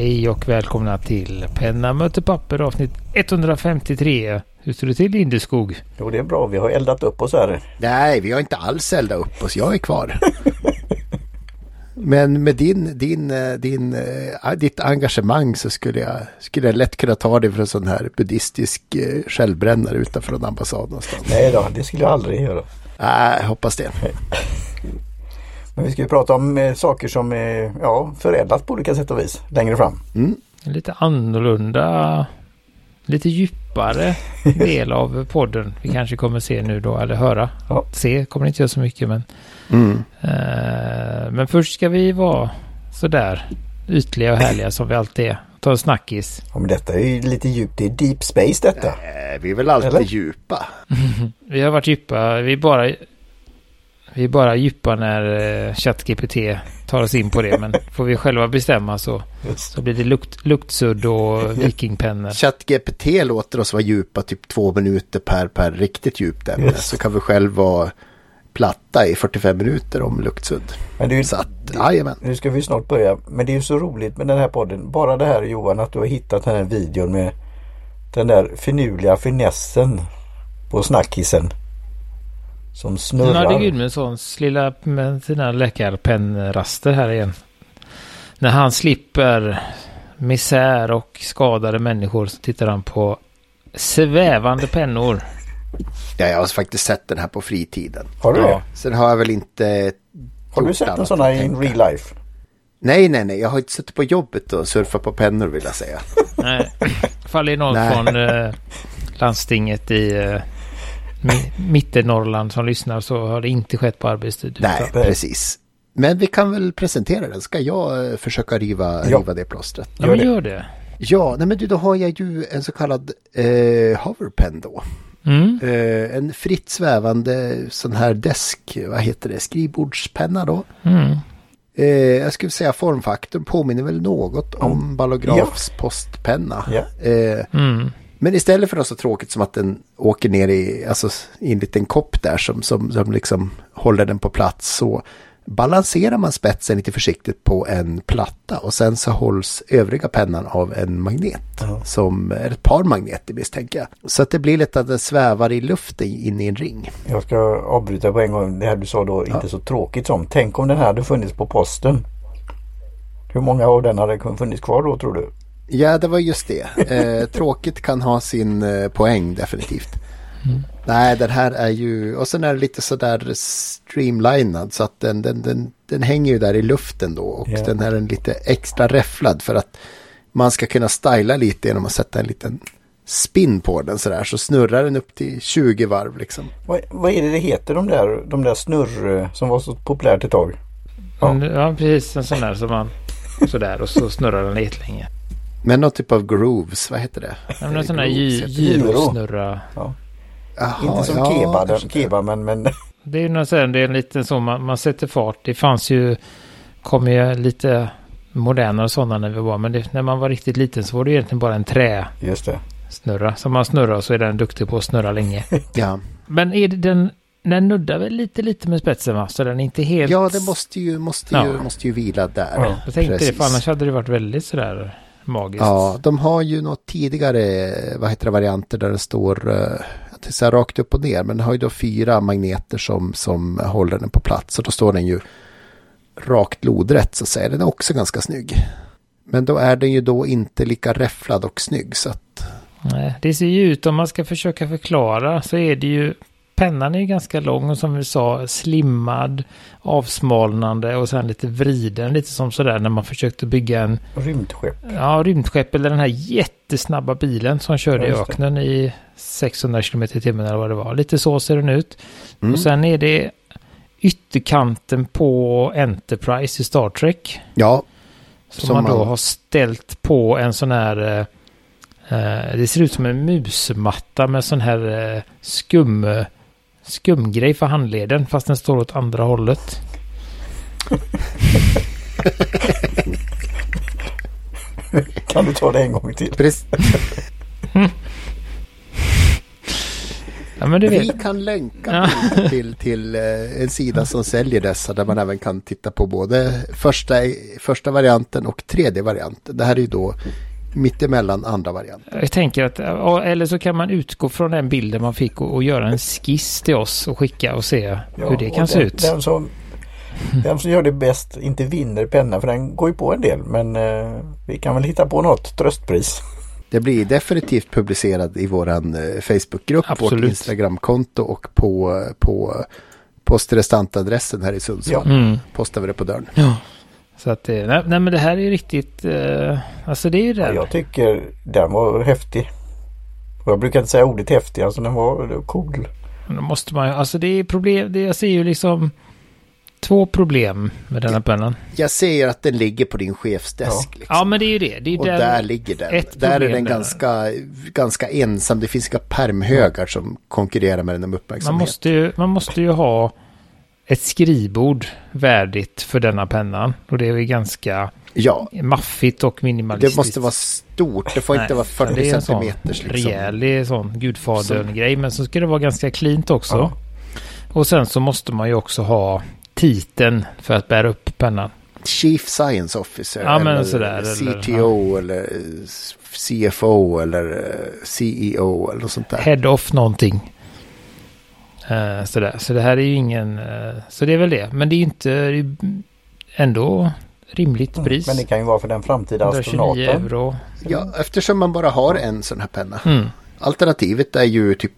Hej och välkomna till Penna möter papper avsnitt 153. Hur står det till Lindeskog? Jo det är bra, vi har eldat upp oss här. Nej, vi har inte alls eldat upp oss. Jag är kvar. Men med din, din, eh, din, äh, ditt engagemang så skulle jag, skulle jag lätt kunna ta dig för en sån här buddhistisk äh, självbrännare utanför en ambassad någonstans. Nej då, det skulle jag aldrig göra. Nej, hoppas det. Men vi ska ju prata om eh, saker som är ja, förädlat på olika sätt och vis längre fram. Mm. Lite annorlunda, lite djupare del av podden. Vi kanske kommer se nu då, eller höra. Ja. Se kommer inte göra så mycket men. Mm. Uh, men först ska vi vara sådär ytliga och härliga som vi alltid är. Ta en snackis. Ja, men detta är ju lite djupt. Det är deep space detta. Äh, vi är väl alltid eller? djupa. vi har varit djupa. Vi bara vi är bara djupa när eh, ChatGPT tar oss in på det. Men får vi själva bestämma så, så blir det lukt, luktsudd och vikingpennor. ChatGPT låter oss vara djupa typ två minuter per, per riktigt djupt ämne. Yes. Så kan vi själv vara platta i 45 minuter om luktsudd. Men det är, så att, jajamän. Nu ska vi snart börja. Men det är ju så roligt med den här podden. Bara det här Johan att du har hittat den här videon med den där finurliga finessen på snackisen. Som snurrar. Det är Gudmundssons lilla med sina läkarpennraster här igen. När han slipper misär och skadade människor så tittar han på svävande pennor. Ja, jag har faktiskt sett den här på fritiden. Har du ja. Sen har jag väl inte... Har du sett en sån här in real life? Nej, nej, nej. Jag har inte suttit på jobbet och surfat på pennor vill jag säga. Nej, faller någon nej. från eh, landstinget i eh, Mittenorrland som lyssnar så har det inte skett på arbetstid. Nej, utan. precis. Men vi kan väl presentera den. Ska jag eh, försöka riva, ja. riva det plåstret? Ja, men gör det. Ja, nej men du, då har jag ju en så kallad eh, hoverpen då. Mm. Eh, en fritt svävande sån här desk, vad heter det, skrivbordspenna då. Mm. Eh, jag skulle säga formfaktorn påminner väl något om mm. Ballografs ja. postpenna. Ja. Eh, mm. Men istället för något så tråkigt som att den åker ner i, alltså, i en liten kopp där som, som, som liksom håller den på plats så balanserar man spetsen lite försiktigt på en platta och sen så hålls övriga pennan av en magnet. Mm. Som är ett par magneter misstänker jag. Så att det blir lite att den svävar i luften in i en ring. Jag ska avbryta på en gång. Det här du sa då, ja. inte så tråkigt som. Tänk om den här hade funnits på posten. Hur många av den hade funnits kvar då tror du? Ja, det var just det. Eh, tråkigt kan ha sin eh, poäng definitivt. Mm. Nej, den här är ju, och sen är det lite sådär streamlinad så att den, den, den, den hänger ju där i luften då och yeah. den här är lite extra räfflad för att man ska kunna styla lite genom att sätta en liten spin på den sådär så snurrar den upp till 20 varv liksom. Vad, vad är det det heter de där, de där snurr som var så populärt ett tag? Ja, ja precis en sån där som man sådär och så snurrar den jättelänge. Men någon typ av grooves, vad heter det? Ja, någon sån här gyrosnurra. Ja. Inte som ja, keba, keba men, men... Det är ju något sånt, det är lite så man, man sätter fart. Det fanns ju, kom ju lite modernare sådana när vi var. Men det, när man var riktigt liten så var det egentligen bara en trä. Just det. Snurra. Som man snurrar så är den duktig på att snurra länge. ja. Men är det den, den nuddar väl lite lite med spetsen va? Så den är inte helt... Ja, det måste ju, måste ju, ja. måste ju vila där. Ja, jag tänkte Precis. det, för annars hade det varit väldigt sådär magiskt. Ja, de har ju något tidigare, vad heter det, varianter där det står, uh, så här rakt upp och ner, men den har ju då fyra magneter som, som håller den på plats. Och då står den ju rakt lodrätt så att säga. Den är också ganska snygg. Men då är den ju då inte lika räfflad och snygg så att... Nej, det ser ju ut om man ska försöka förklara så är det ju pennan är ganska lång och som vi sa slimmad, avsmalnande och sen lite vriden. Lite som sådär när man försökte bygga en... Rymdskepp. Ja, rymdskepp eller den här jättesnabba bilen som körde ja, i öknen i 600 km i timmen eller vad det var. Lite så ser den ut. Mm. Och sen är det ytterkanten på Enterprise i Star Trek. Ja. Som, som man då man... har ställt på en sån här... Eh, eh det ser ut som en musmatta med sån här eh, skum skumgrej för handleden fast den står åt andra hållet. kan du ta det en gång till? Ja, men Vi vet. kan länka ja. till, till eh, en sida som säljer dessa där man även kan titta på både första, första varianten och tredje varianten. Det här är ju då mittemellan andra varianten. Jag tänker att, eller så kan man utgå från den bilden man fick och, och göra en skiss till oss och skicka och se ja, hur det kan se ut. Den som, den som gör det bäst inte vinner penna för den går ju på en del men eh, vi kan väl hitta på något tröstpris. Det blir definitivt publicerat i våran eh, Facebookgrupp, Absolut. vårt Instagramkonto och på, på postrestantadressen här i Sundsvall. Ja. Mm. Postar vi det på dörren. Ja. Så att nej, nej, men det här är riktigt, eh, alltså det är ju det. Ja, jag tycker den var häftig. Och jag brukar inte säga ordet häftig, alltså den var cool. Men då måste man ju, alltså det är problem, det jag ser ju liksom två problem med denna pennan. Jag ser att den ligger på din chefsdesk. Ja, liksom. ja men det är ju det. det är och där, där ligger den. Där är den ganska, ganska ensam. Det finns inga permhögar som konkurrerar med den om uppmärksamhet. Man måste ju, man måste ju ha ett skrivbord värdigt för denna pennan. Och det är ju ganska ja. maffigt och minimalistiskt. Det måste vara stort. Det får Nej, inte vara 40 centimeters. Liksom. Rejälig sån gudfadern-grej. Men så ska det vara ganska cleant också. Ja. Och sen så måste man ju också ha titeln för att bära upp pennan. Chief Science Officer. Ja, eller sådär, CTO eller, eller CFO eller eh, CEO eller något sånt där. Head of någonting. Uh, sådär. Så det här är ju ingen... Uh, så det är väl det. Men det är inte ändå rimligt mm, pris. Men det kan ju vara för den framtida astronauten. euro. Ja, eftersom man bara har en sån här penna. Mm. Alternativet är ju typ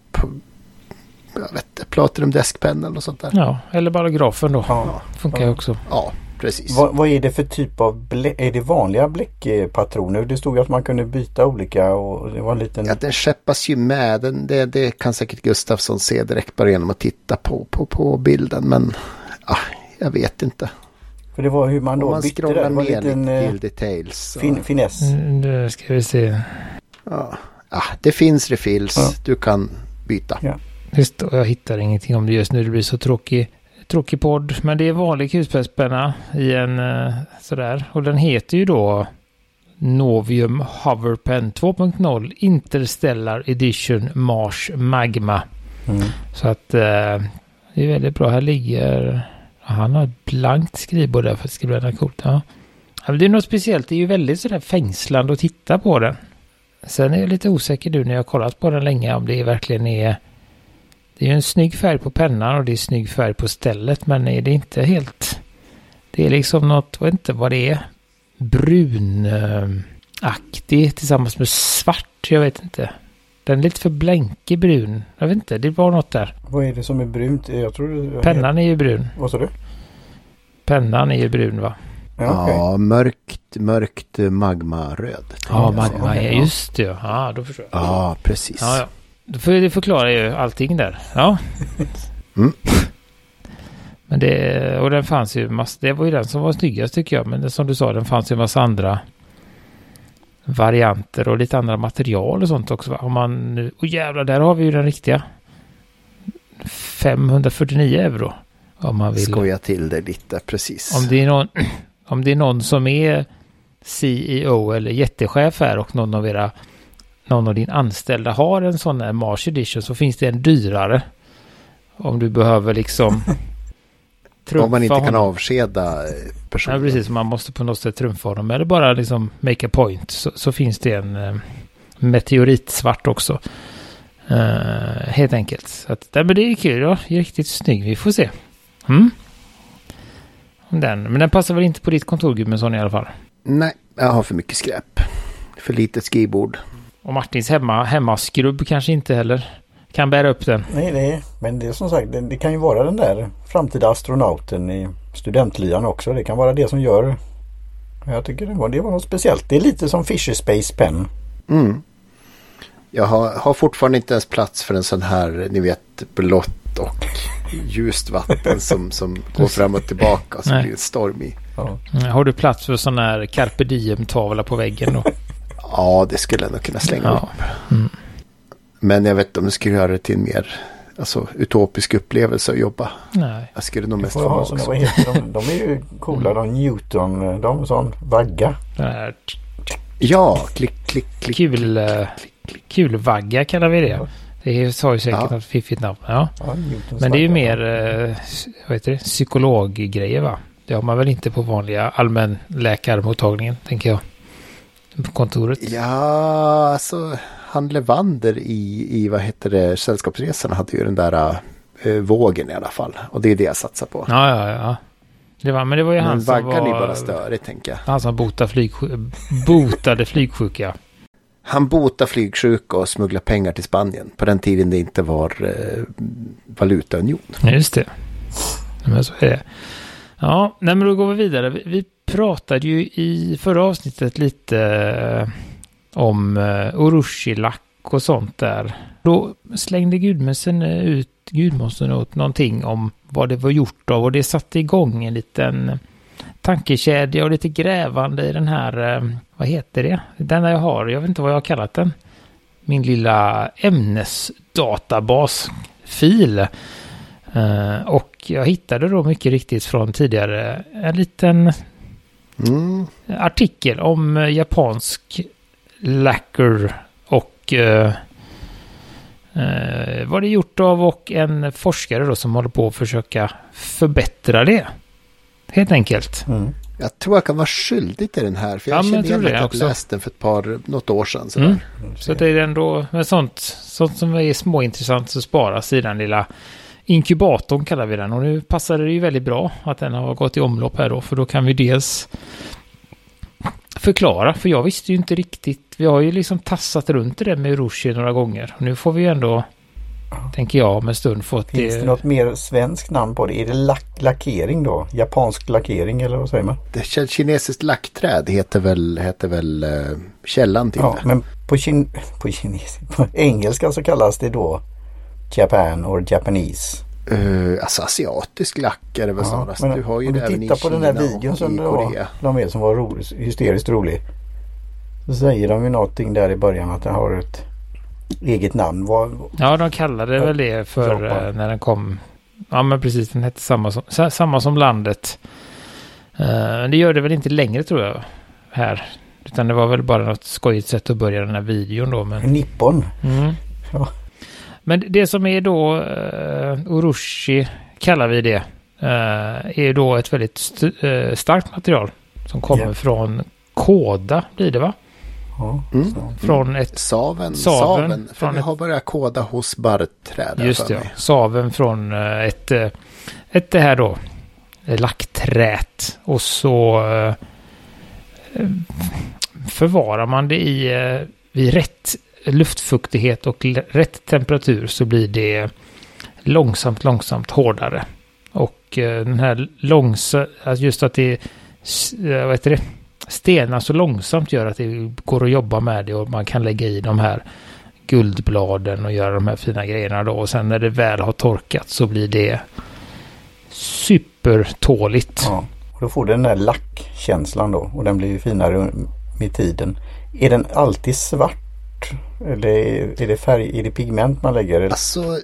jag vet inte, Platinum Deskpen eller sånt där. Ja, eller bara grafen då. Ja. Funkar ju ja. också. Ja, precis. Vad, vad, är det för typ av bläck? Är det vanliga bläckpatroner? Det stod ju att man kunde byta olika och det var en liten... Ja, den skeppas ju med. Den, det, det kan säkert Gustafsson se direkt bara genom att titta på, på, på bilden. Men ja, jag vet inte. För det var hur man då Om man bytte det. ner liten, till eh, details. Fin, finess. Mm, nu ska vi se. Ja, ja det finns refills. Ja. Du kan byta. Ja. Just jag hittar ingenting om det just nu. Det blir så tråkig, tråkig podd. Men det är vanlig kulspetspenna i en uh, sådär. Och den heter ju då Novium Hoverpen 2.0 Interstellar Edition Mars Magma. Mm. Så att uh, det är väldigt bra. Här ligger... Han har ett blankt skrivbord där för att det ska bli coolt. Ja. Det är något speciellt. Det är ju väldigt sådär fängslande att titta på den. Sen är jag lite osäker nu när jag har kollat på den länge om det verkligen är det är en snygg färg på pennan och det är snygg färg på stället men är det inte helt... Det är liksom något, jag vet inte vad det är. Brunaktig tillsammans med svart, jag vet inte. Den är lite för blänkig brun. Jag vet inte, det var något där. Vad är det som är brunt? Jag tror Pennan är ju brun. Vad sa du? Pennan är ju brun va? Ja, okay. ja mörkt, mörkt magmaröd. Ja, magma, ja, just det. Ja, då förstår jag. Ja, precis. Ja, ja. Det förklarar ju allting där. Ja. Mm. Men det, och den fanns ju mass, det var ju den som var snyggast tycker jag. Men det, som du sa, den fanns ju en massa andra varianter och lite andra material och sånt också. Om man nu, oh jävlar, där har vi ju den riktiga. 549 euro. Om man vill. Skoja till det lite, precis. Om det är någon, om det är någon som är CEO eller jättechef här och någon av era någon av din anställda har en sån här Mars Edition så finns det en dyrare. Om du behöver liksom Om man inte kan avskeda personen. Ja, precis. Man måste på något sätt trumfa honom. Eller bara liksom make a point. Så, så finns det en eh, meteoritsvart också. Uh, helt enkelt. Så att, men det är kul. Ja. Riktigt snygg. Vi får se. Mm. Den. Men den passar väl inte på ditt kontor, Gudmundsson i alla fall? Nej, jag har för mycket skräp. För litet skrivbord. Och Martins hemma, hemmaskrubb kanske inte heller kan bära upp den. Nej, nej. Men det är som sagt, det, det, kan ju vara den där framtida astronauten i studentlyan också. Det kan vara det som gör... Jag tycker det var, det var något speciellt. Det är lite som Fisher Space Pen. Mm. Jag har, har fortfarande inte ens plats för en sån här, ni vet, blått och ljust vatten som, som går fram och tillbaka. Så blir det storm i. Ja. Har du plats för sån här carpe diem-tavla på väggen då? Ja, det skulle jag nog kunna slänga ja. upp. Mm. Men jag vet inte om det skulle göra det till en mer alltså, utopisk upplevelse att jobba. Nej. Jag skulle nog mest ha också. De? de är ju coola, de Newton, de sån vagga. Ja, klick, klick, klick. Kul, klick, klick, klick. Kulvagga kallar vi det. Det sa ju säkert ja. något fiffigt namn. Ja. ja Men det är ju mer eh, vad heter det? psykologgrejer va? Det har man väl inte på vanliga allmänläkarmottagningen tänker jag. Kontoret. Ja, alltså han Levander i, i vad heter det, Sällskapsresorna hade ju den där äh, vågen i alla fall. Och det är det jag satsar på. Ja, ja, ja. Det var, men det var ju men han som var... är bara störigt tänker jag. Han som botade, flyg, botade flygsjuka. Han botade flygsjuka och smugglade pengar till Spanien. På den tiden det inte var eh, valutaunion. Just det. Men så är det. Ja, nej men då går vi vidare. Vi, vi pratade ju i förra avsnittet lite eh, om uh, och sånt där. Då slängde gudmössen eh, ut gudmonstern åt någonting om vad det var gjort av och det satte igång en liten tankekedja och lite grävande i den här, vad heter det? Den jag har, jag vet inte vad jag har kallat den. Min lilla ämnesdatabasfil. Och jag hittade då mycket riktigt från tidigare en liten mm. artikel om japansk lacquer och eh, eh, vad det är gjort av och en forskare då som håller på att försöka förbättra det. Helt enkelt. Mm. Jag tror jag kan vara skyldig till den här. För jag ja, känner igen att jag läste den för ett par, något år sedan. Mm. Så det är ändå med sånt, sånt som är småintressant så sparas i den lilla inkubatorn kallar vi den. Och nu passar det ju väldigt bra att den har gått i omlopp här då. För då kan vi dels förklara, för jag visste ju inte riktigt. Vi har ju liksom tassat runt det där med Rushi några gånger. Nu får vi ju ändå, tänker jag, om en stund fått Finns det, det något mer svenskt namn på det? Är det lack, lackering då? Japansk lackering eller vad säger man? Det kinesiskt lackträd heter väl, heter väl uh, källan till ja, det. Men på, kin på, kines på engelska så kallas det då Japan or Japanese. Uh, alltså asiatisk lack är det väl snarast. Men, du har ju om du tittar på den där videon som det var, de är som var ro, hysteriskt rolig. Så säger de ju någonting där i början att den har ett eget namn. Var, ja, de kallade väl det för uh, när den kom. Ja, men precis. Den hette samma som, samma som landet. Uh, det gör det väl inte längre tror jag. Här. Utan det var väl bara något skojigt sätt att börja den här videon då. Men... Nippon. Mm. Ja. Men det som är då uh, Urushi kallar vi det. Uh, är då ett väldigt st uh, starkt material. Som kommer yeah. från Koda blir det va? Mm. Från ett... Saven. Saven. saven för vi har börjat koda hos barrträd. Just det. Saven från ett, ett det här då. Lackträet. Och så förvarar man det i vid rätt luftfuktighet och rätt temperatur så blir det långsamt, långsamt hårdare. Och eh, den här långsamt, just att det, eh, vad heter det, stenar så långsamt gör att det går att jobba med det och man kan lägga i de här guldbladen och göra de här fina grejerna då. Och sen när det väl har torkat så blir det supertåligt. Ja, och då får du den där lackkänslan då och den blir ju finare med tiden. Är den alltid svart eller är det färg, är det pigment man lägger? Alltså,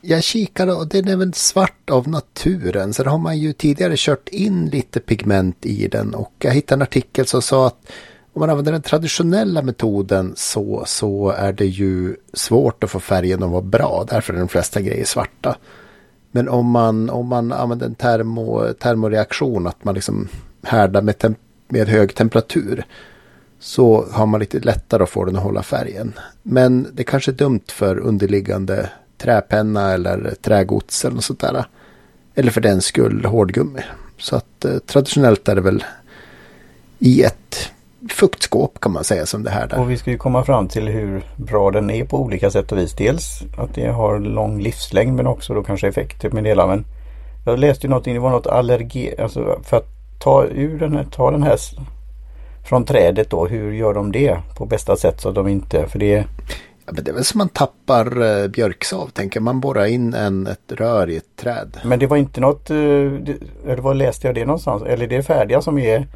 jag kikade och den är väl svart av naturen. Sen har man ju tidigare kört in lite pigment i den och jag hittade en artikel som sa att om man använder den traditionella metoden så, så är det ju svårt att få färgen att vara bra. Därför är de flesta grejer svarta. Men om man, om man använder en termo, termoreaktion, att man liksom härdar med, med hög temperatur så har man lite lättare att få den att hålla färgen. Men det kanske är dumt för underliggande träpenna eller trägods eller något sånt där. Eller för den skull hårdgummi. Så att eh, traditionellt är det väl i ett fuktskåp kan man säga som det här. Där. Och vi ska ju komma fram till hur bra den är på olika sätt och vis. Dels att det har lång livslängd men också då kanske effekter typ med delar. Men jag läste ju någonting, det var något allergi, alltså för att ta ur den här, ta den här från trädet då. Hur gör de det på bästa sätt så att de inte, för det Ja, men det är väl som man tappar uh, björksav, tänker man borrar in en, ett rör i ett träd. Men det var inte något, eller vad läste jag det någonstans? Eller det är färdiga som är,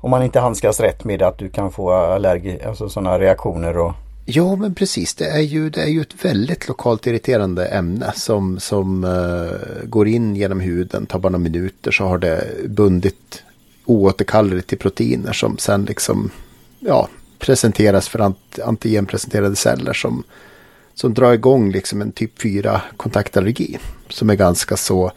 om man inte handskas rätt med att du kan få allergi, alltså sådana reaktioner och Ja men precis, det är ju, det är ju ett väldigt lokalt irriterande ämne som, som uh, går in genom huden, tar bara några minuter så har det bundit oåterkalleligt till proteiner som sen liksom ja, presenteras för ant antigenpresenterade celler som som drar igång liksom en typ 4 kontaktallergi. Som är ganska så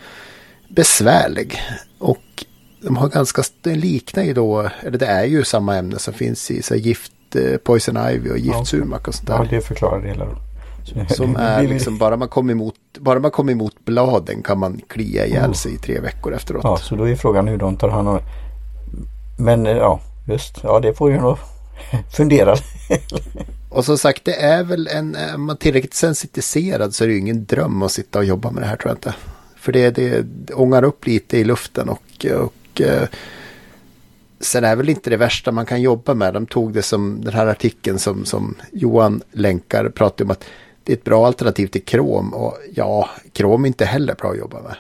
besvärlig. Och de har ganska, den liknar ju då, eller det är ju samma ämne som finns i så gift, eh, poison ivy och giftsumak och sånt där. Ja, det förklarar det hela. Som är liksom, bara man kommer emot, bara man kommer emot bladen kan man klia ihjäl sig i tre veckor efteråt. Ja, så då är frågan hur de tar hand om det. Men eh, ja, just, ja det får ju nog fundera. och som sagt, det är väl en, är man tillräckligt sensitiserad så är det ju ingen dröm att sitta och jobba med det här tror jag inte. För det, det ångar upp lite i luften och, och eh, sen är väl inte det värsta man kan jobba med. De tog det som den här artikeln som, som Johan länkar pratade om att det är ett bra alternativ till krom. Och ja, krom är inte heller bra att jobba med.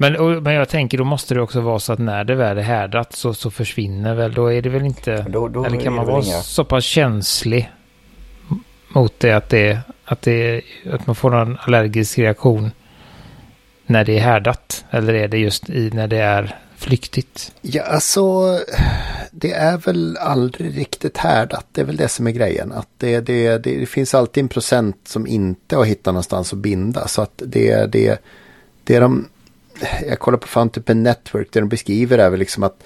Men, och, men jag tänker då måste det också vara så att när det väl är härdat så, så försvinner väl, då är det väl inte, då, då eller kan man vara inga... så pass känslig mot det att, det att, det att man får en allergisk reaktion när det är härdat? Eller är det just i när det är flyktigt? Ja, alltså det är väl aldrig riktigt härdat. Det är väl det som är grejen. Att det, det, det, finns alltid en procent som inte har hittat någonstans att binda. Så att det, det, det är de... Jag kollar på Fountain Network. Det de beskriver är väl liksom att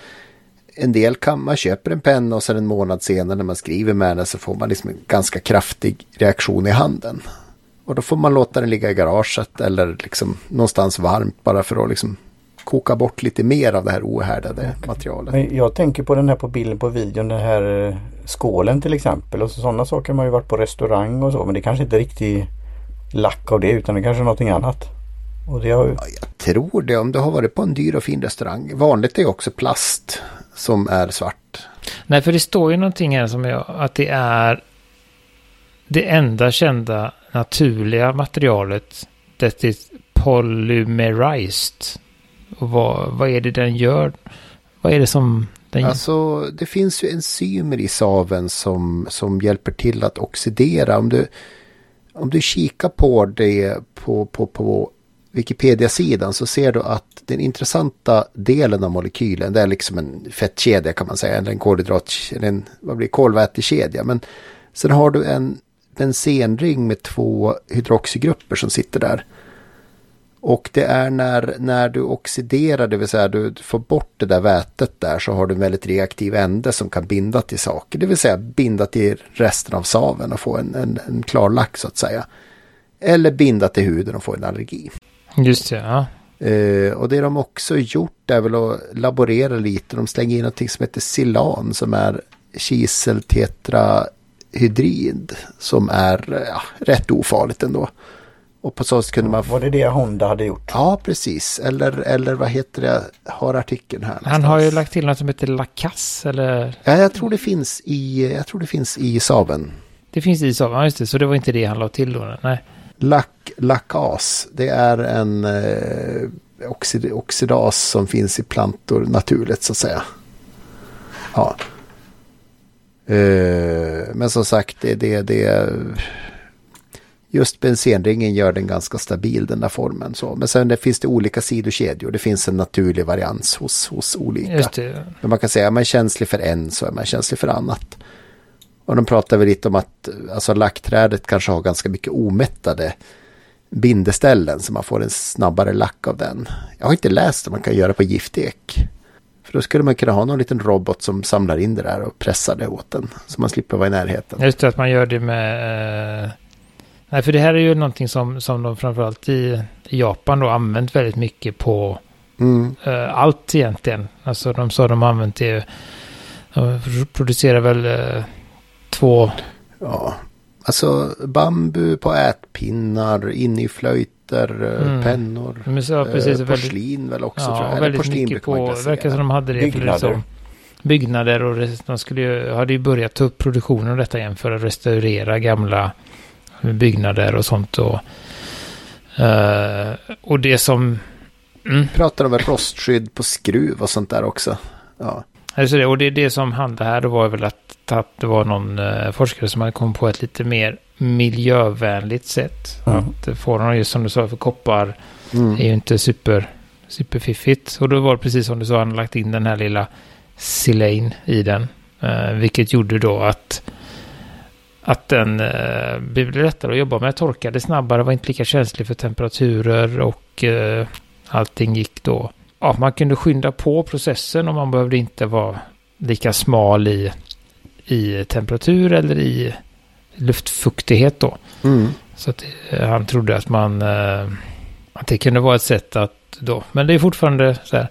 en del kan man köper en penna och sen en månad senare när man skriver med den så får man liksom en ganska kraftig reaktion i handen. Och då får man låta den ligga i garaget eller liksom någonstans varmt bara för att liksom koka bort lite mer av det här ohärdade materialet. Men jag tänker på den här på bilden på videon, den här eh, skålen till exempel. Och sådana saker har man ju varit på restaurang och så men det kanske inte är riktigt lack av det utan det kanske är någonting annat. Och det har ju... ja, jag tror det om du har varit på en dyr och fin restaurang. Vanligt är också plast som är svart. Nej, för det står ju någonting här som är att det är det enda kända naturliga materialet. Det är polymerized. Och vad, vad är det den gör? Vad är det som den gör? Alltså det finns ju enzymer i saven som, som hjälper till att oxidera. Om du, om du kikar på det på, på, på Wikipedia-sidan så ser du att den intressanta delen av molekylen det är liksom en fettkedja kan man säga. Eller en kolhydrat, eller en vad blir kolvätekedja. Men sen har du en bensenring med två hydroxygrupper som sitter där. Och det är när, när du oxiderar, det vill säga du får bort det där vätet där så har du en väldigt reaktiv ände som kan binda till saker. Det vill säga binda till resten av saven och få en, en, en klar lack så att säga. Eller binda till huden och få en allergi. Just det, ja. Uh, och det de också gjort är väl att laborera lite. De slänger in något som heter silan som är kiseltetrahydrid som är ja, rätt ofarligt ändå. Och på så sätt kunde man... Var det det Honda hade gjort? Ja, precis. Eller, eller vad heter det? Har artikeln här. Någonstans. Han har ju lagt till något som heter Lacasse eller? Ja, jag tror det finns i, jag tror det finns i Saben. Det finns i Saben, ja just det. Så det var inte det han la till då? Nej. Lac, Lacas, det är en eh, oxid, oxidas som finns i plantor naturligt så att säga. Ja. Eh, men som sagt, det, det, det just bensenringen gör den ganska stabil den där formen. Så. Men sen det finns det olika sidokedjor. Det finns en naturlig varians hos, hos olika. Men man kan säga att man är känslig för en så är man känslig för annat. Och de pratar väl lite om att alltså, lackträdet kanske har ganska mycket omättade bindeställen så man får en snabbare lack av den. Jag har inte läst om man kan göra på giftek. För då skulle man kunna ha någon liten robot som samlar in det där och pressar det åt den. Så man slipper vara i närheten. Just det, att man gör det med... Eh... Nej, för det här är ju någonting som, som de framförallt i, Japan då använt väldigt mycket på mm. eh, allt egentligen. Alltså de sa de använt det. De producerar väl eh, två... Ja, alltså bambu på ätpinnar, in i flöjter, eh, mm. pennor, Men så, precis, eh, porslin väl också ja, tror jag. Väldigt porslin mycket på, verkar som de hade det byggnader. för liksom, byggnader och de skulle ju, hade ju börjat ta upp produktionen av detta igen för att restaurera gamla byggnader och sånt. Och, uh, och det som... Mm. Pratar om rostskydd på skruv och sånt där också. Ja. Alltså det, och det, det som handlade här då var väl att, att det var någon uh, forskare som hade kommit på ett lite mer miljövänligt sätt. Mm. Att få dem, just som du sa, för koppar mm. är ju inte super, superfiffigt. Och då var det precis som du sa, han hade lagt in den här lilla silane i den. Uh, vilket gjorde då att att den eh, blev lättare att jobba med, torkade snabbare, var inte lika känslig för temperaturer och eh, allting gick då. Ja, man kunde skynda på processen och man behövde inte vara lika smal i, i temperatur eller i luftfuktighet då. Mm. Så att, eh, han trodde att man, eh, att det kunde vara ett sätt att då, men det är fortfarande så här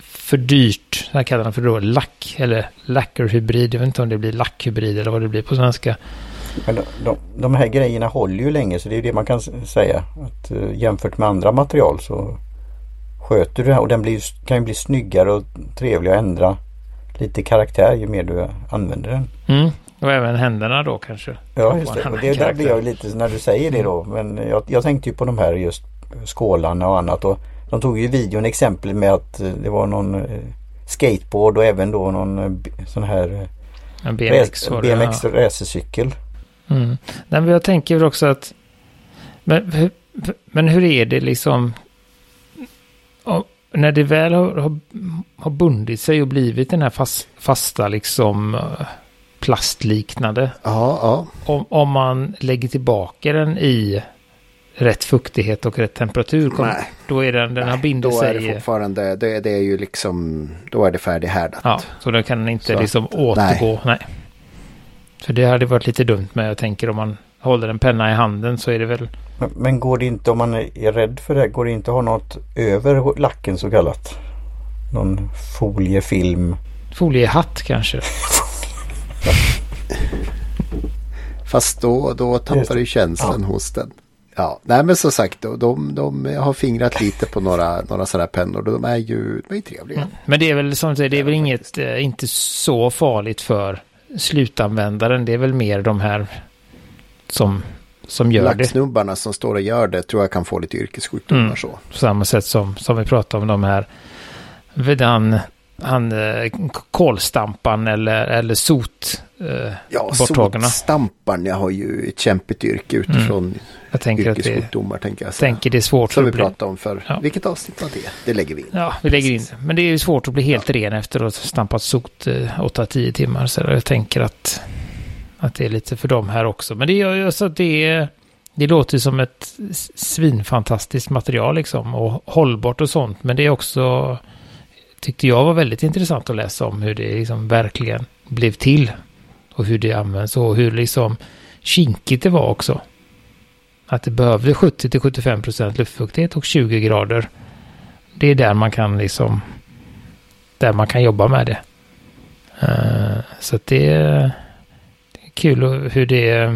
för dyrt. Han kallar den för då lack eller lackerhybrid. Jag vet inte om det blir lackhybrid eller vad det blir på svenska. Men de, de, de här grejerna håller ju länge så det är det man kan säga. Att, uh, jämfört med andra material så sköter du det och den blir, kan ju bli snyggare och trevligare att ändra lite karaktär ju mer du använder den. Mm. Och även händerna då kanske. Ja just det. Och det där blir jag lite när du säger det då. Men jag, jag tänkte ju på de här just skålarna och annat. Och de tog ju videon exempel med att eh, det var någon eh, skateboard och även då någon eh, sån här en BMX, res, BMX ja. racercykel. Mm. men jag tänker också att men, men hur är det liksom när det väl har, har, har bundit sig och blivit den här fast, fasta liksom plastliknande. Ja, ja. Om, om man lägger tillbaka den i rätt fuktighet och rätt temperatur. Kom, Nej. Då är den, den Nej, har binder då sig. Då är det fortfarande, det, det är ju liksom, då är det färdighärdat. Ja, så då kan den inte så, liksom återgå. Nej. Nej. För det hade varit lite dumt med, jag tänker om man håller en penna i handen så är det väl. Men, men går det inte om man är rädd för det, går det inte att ha något över lacken så kallat? Någon foliefilm? Foliehatt kanske? Fast då, då tappar du känslan ja. hos den. Ja, nej men som sagt, de, de, har fingrat lite på några, några sådana här pennor. De är ju, de är trevliga. Mm. Men det är väl som det är väl inget, eh, inte så farligt för slutanvändaren. Det är väl mer de här som, som gör det. Lacksnubbarna som står och gör det tror jag kan få lite yrkessjukdomar mm. så. På samma sätt som, som vi pratade om de här. Den han eh, kolstampan eller, eller sot eh, Ja, sotstampan jag har ju ett kämpigt yrke utifrån mm. jag tänker yrkessjukdomar. Att det, tänker jag tänker det är svårt Som vi pratade om för ja. Vilket avsnitt var det? Det lägger vi in. Ja, vi lägger in det. Men det är ju svårt att bli helt ja. ren efter att ha stampat sot eh, 8-10 timmar. Så jag tänker att, att det är lite för dem här också. Men det, gör ju så att det, det låter som ett svinfantastiskt material liksom. Och hållbart och sånt. Men det är också tyckte jag var väldigt intressant att läsa om hur det liksom verkligen blev till. Och hur det används och hur liksom kinkigt det var också. Att det behövde 70-75 procent luftfuktighet och 20 grader. Det är där man kan liksom, där man kan jobba med det. Uh, så att det, är kul hur det,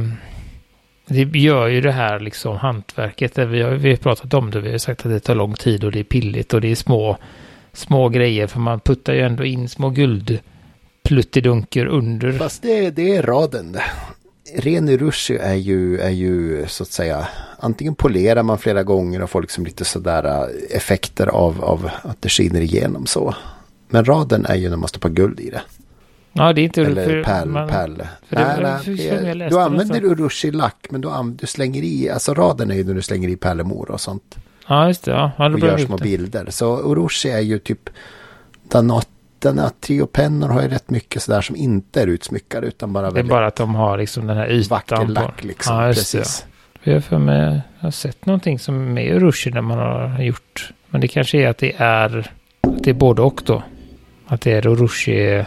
det gör ju det här liksom hantverket. Vi har, vi har pratat om det, vi har sagt att det tar lång tid och det är pilligt och det är små små grejer för man puttar ju ändå in små guldpluttidunker under. Fast det, det är raden. Ren urushi är ju, är ju så att säga antingen polerar man flera gånger och får liksom lite sådär eh, effekter av, av att det skiner igenom så. Men raden är ju när man stoppar guld i det. Ja, det är inte Eller för, pärl, man, pärl. För nej, nej, det, du använder urushi-lack men du, du slänger i, alltså raden är ju när du slänger i pärlemor och sånt. Ja, just det. Ja, ja och gör små bilder. Så Orochi är ju typ Danatrio-pennor har ju rätt mycket sådär som inte är utsmyckade utan bara. Det är bara att de har liksom den här ytan. Vacker lack liksom. Ja, precis. Det. Jag, för mig, jag har sett någonting som är Urushi när man har gjort. Men det kanske är att det är, att det är både och då. Att det är Urushi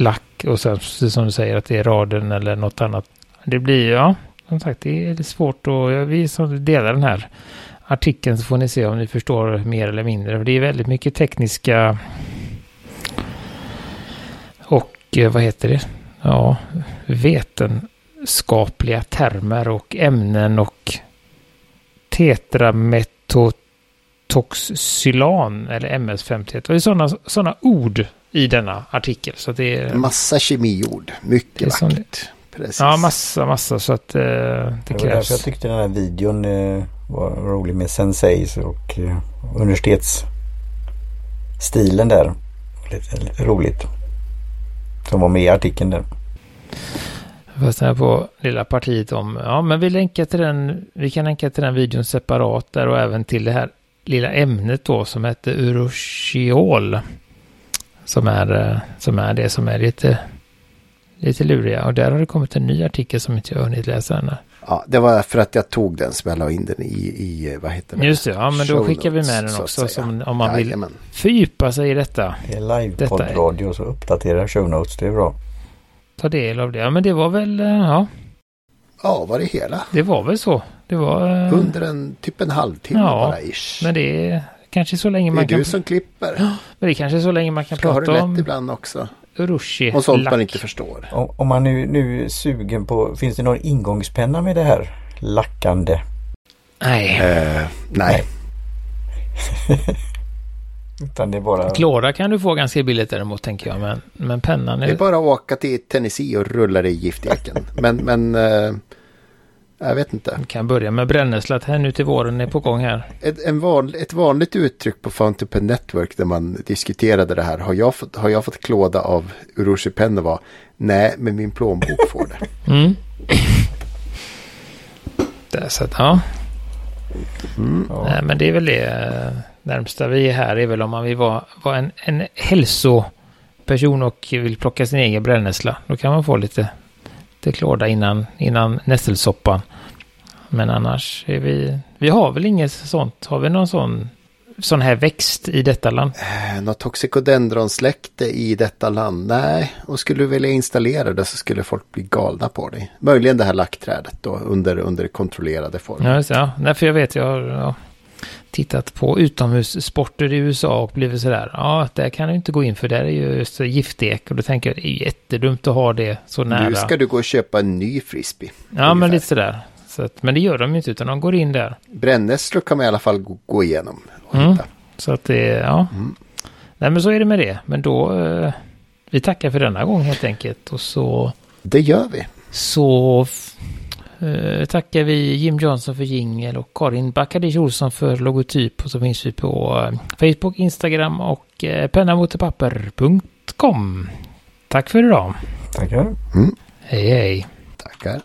lack och sen som du säger att det är raden eller något annat. Det blir, ja, som sagt, det är svårt och vi som delar den här artikeln så får ni se om ni förstår mer eller mindre. För det är väldigt mycket tekniska och eh, vad heter det? Ja, vetenskapliga termer och ämnen och tetrametotoxylan eller MS51. Det är sådana, sådana ord i denna artikel. Så det är, massa kemiord, mycket vackert. Precis. Ja, massa, massa. Så att eh, det, det krävs. jag tyckte den här videon eh, var rolig med senseis och eh, universitetsstilen där. Lite, lite roligt. Som var med i artikeln där. Fast här på lilla partiet om, ja men vi länkar till den, vi kan länka till den videon separat där och även till det här lilla ämnet då som heter urushiol. Som är, eh, som är det som är lite lite luriga. Och där har det kommit en ny artikel som inte jag har hunnit läsa än. Ja, det var för att jag tog den som jag la in den i, i vad heter det? Just det, ja men då skickar vi med den också som, om man vill Jajamän. fördjupa sig i detta. Det är livepodd-radio så uppdatera show notes, det är bra. Ta del av det, ja men det var väl, eh, ja. Ja, var det hela? Det var väl så. Det var... Eh, Under en, typ en halvtimme ja, bara ish. men det är kanske så länge man kan... Det är du som klipper. Men det är kanske så länge man kan Ska prata om... lätt ibland också. Urushi. Och sånt lack. man inte förstår. Om man nu, nu är sugen på, finns det någon ingångspenna med det här lackande? Nej. Uh, nej. Utan det är bara... Klora kan du få ganska billigt däremot tänker jag. Men, men pennan är... Det är bara att åka till Tennessee och rulla det i gifteken. men men uh, jag vet inte. Vi kan börja med brännässla här nu till våren är på gång här. Ett, en van, ett vanligt uttryck på Fountain Network där man diskuterade det här. Har jag fått, har jag fått klåda av Urushi Pen var nej, men min plånbok får det. Mm. det är så att, ja. Mm. Nej, men det är väl det eh, närmsta vi är här är väl om man vill vara, vara en, en hälsoperson och vill plocka sin egen brännässla. Då kan man få lite klåda innan, innan nässelsoppan. Men annars är vi, vi har väl inget sånt, har vi någon sån, sån här växt i detta land? Eh, något toxicodendronsläkte i detta land? Nej, och skulle du vilja installera det så skulle folk bli galna på dig. Möjligen det här lackträdet då under, under kontrollerade former. Ja, ja. Nej, för jag vet, jag har ja, tittat på utomhussporter i USA och blivit sådär, ja, där kan du inte gå in för där är ju just giftek och då tänker jag det är jättedumt att ha det så nära. Nu ska du gå och köpa en ny frisbee. Ja, ungefär. men lite sådär. Så att, men det gör de inte utan de går in där. Brännässlor kan man i alla fall gå, igenom och mm. hitta. Så att det, ja. Mm. Nej men så är det med det. Men då, eh, vi tackar för denna gång helt enkelt. Och så... Det gör vi. Så tackar vi Jim Johnson för jingel och Karin Bakadic Olsson för logotyp. Och så finns vi på eh, Facebook, Instagram och eh, pennamotepapper.com. Tack för idag. Tackar. Mm. Hej hej. Tackar.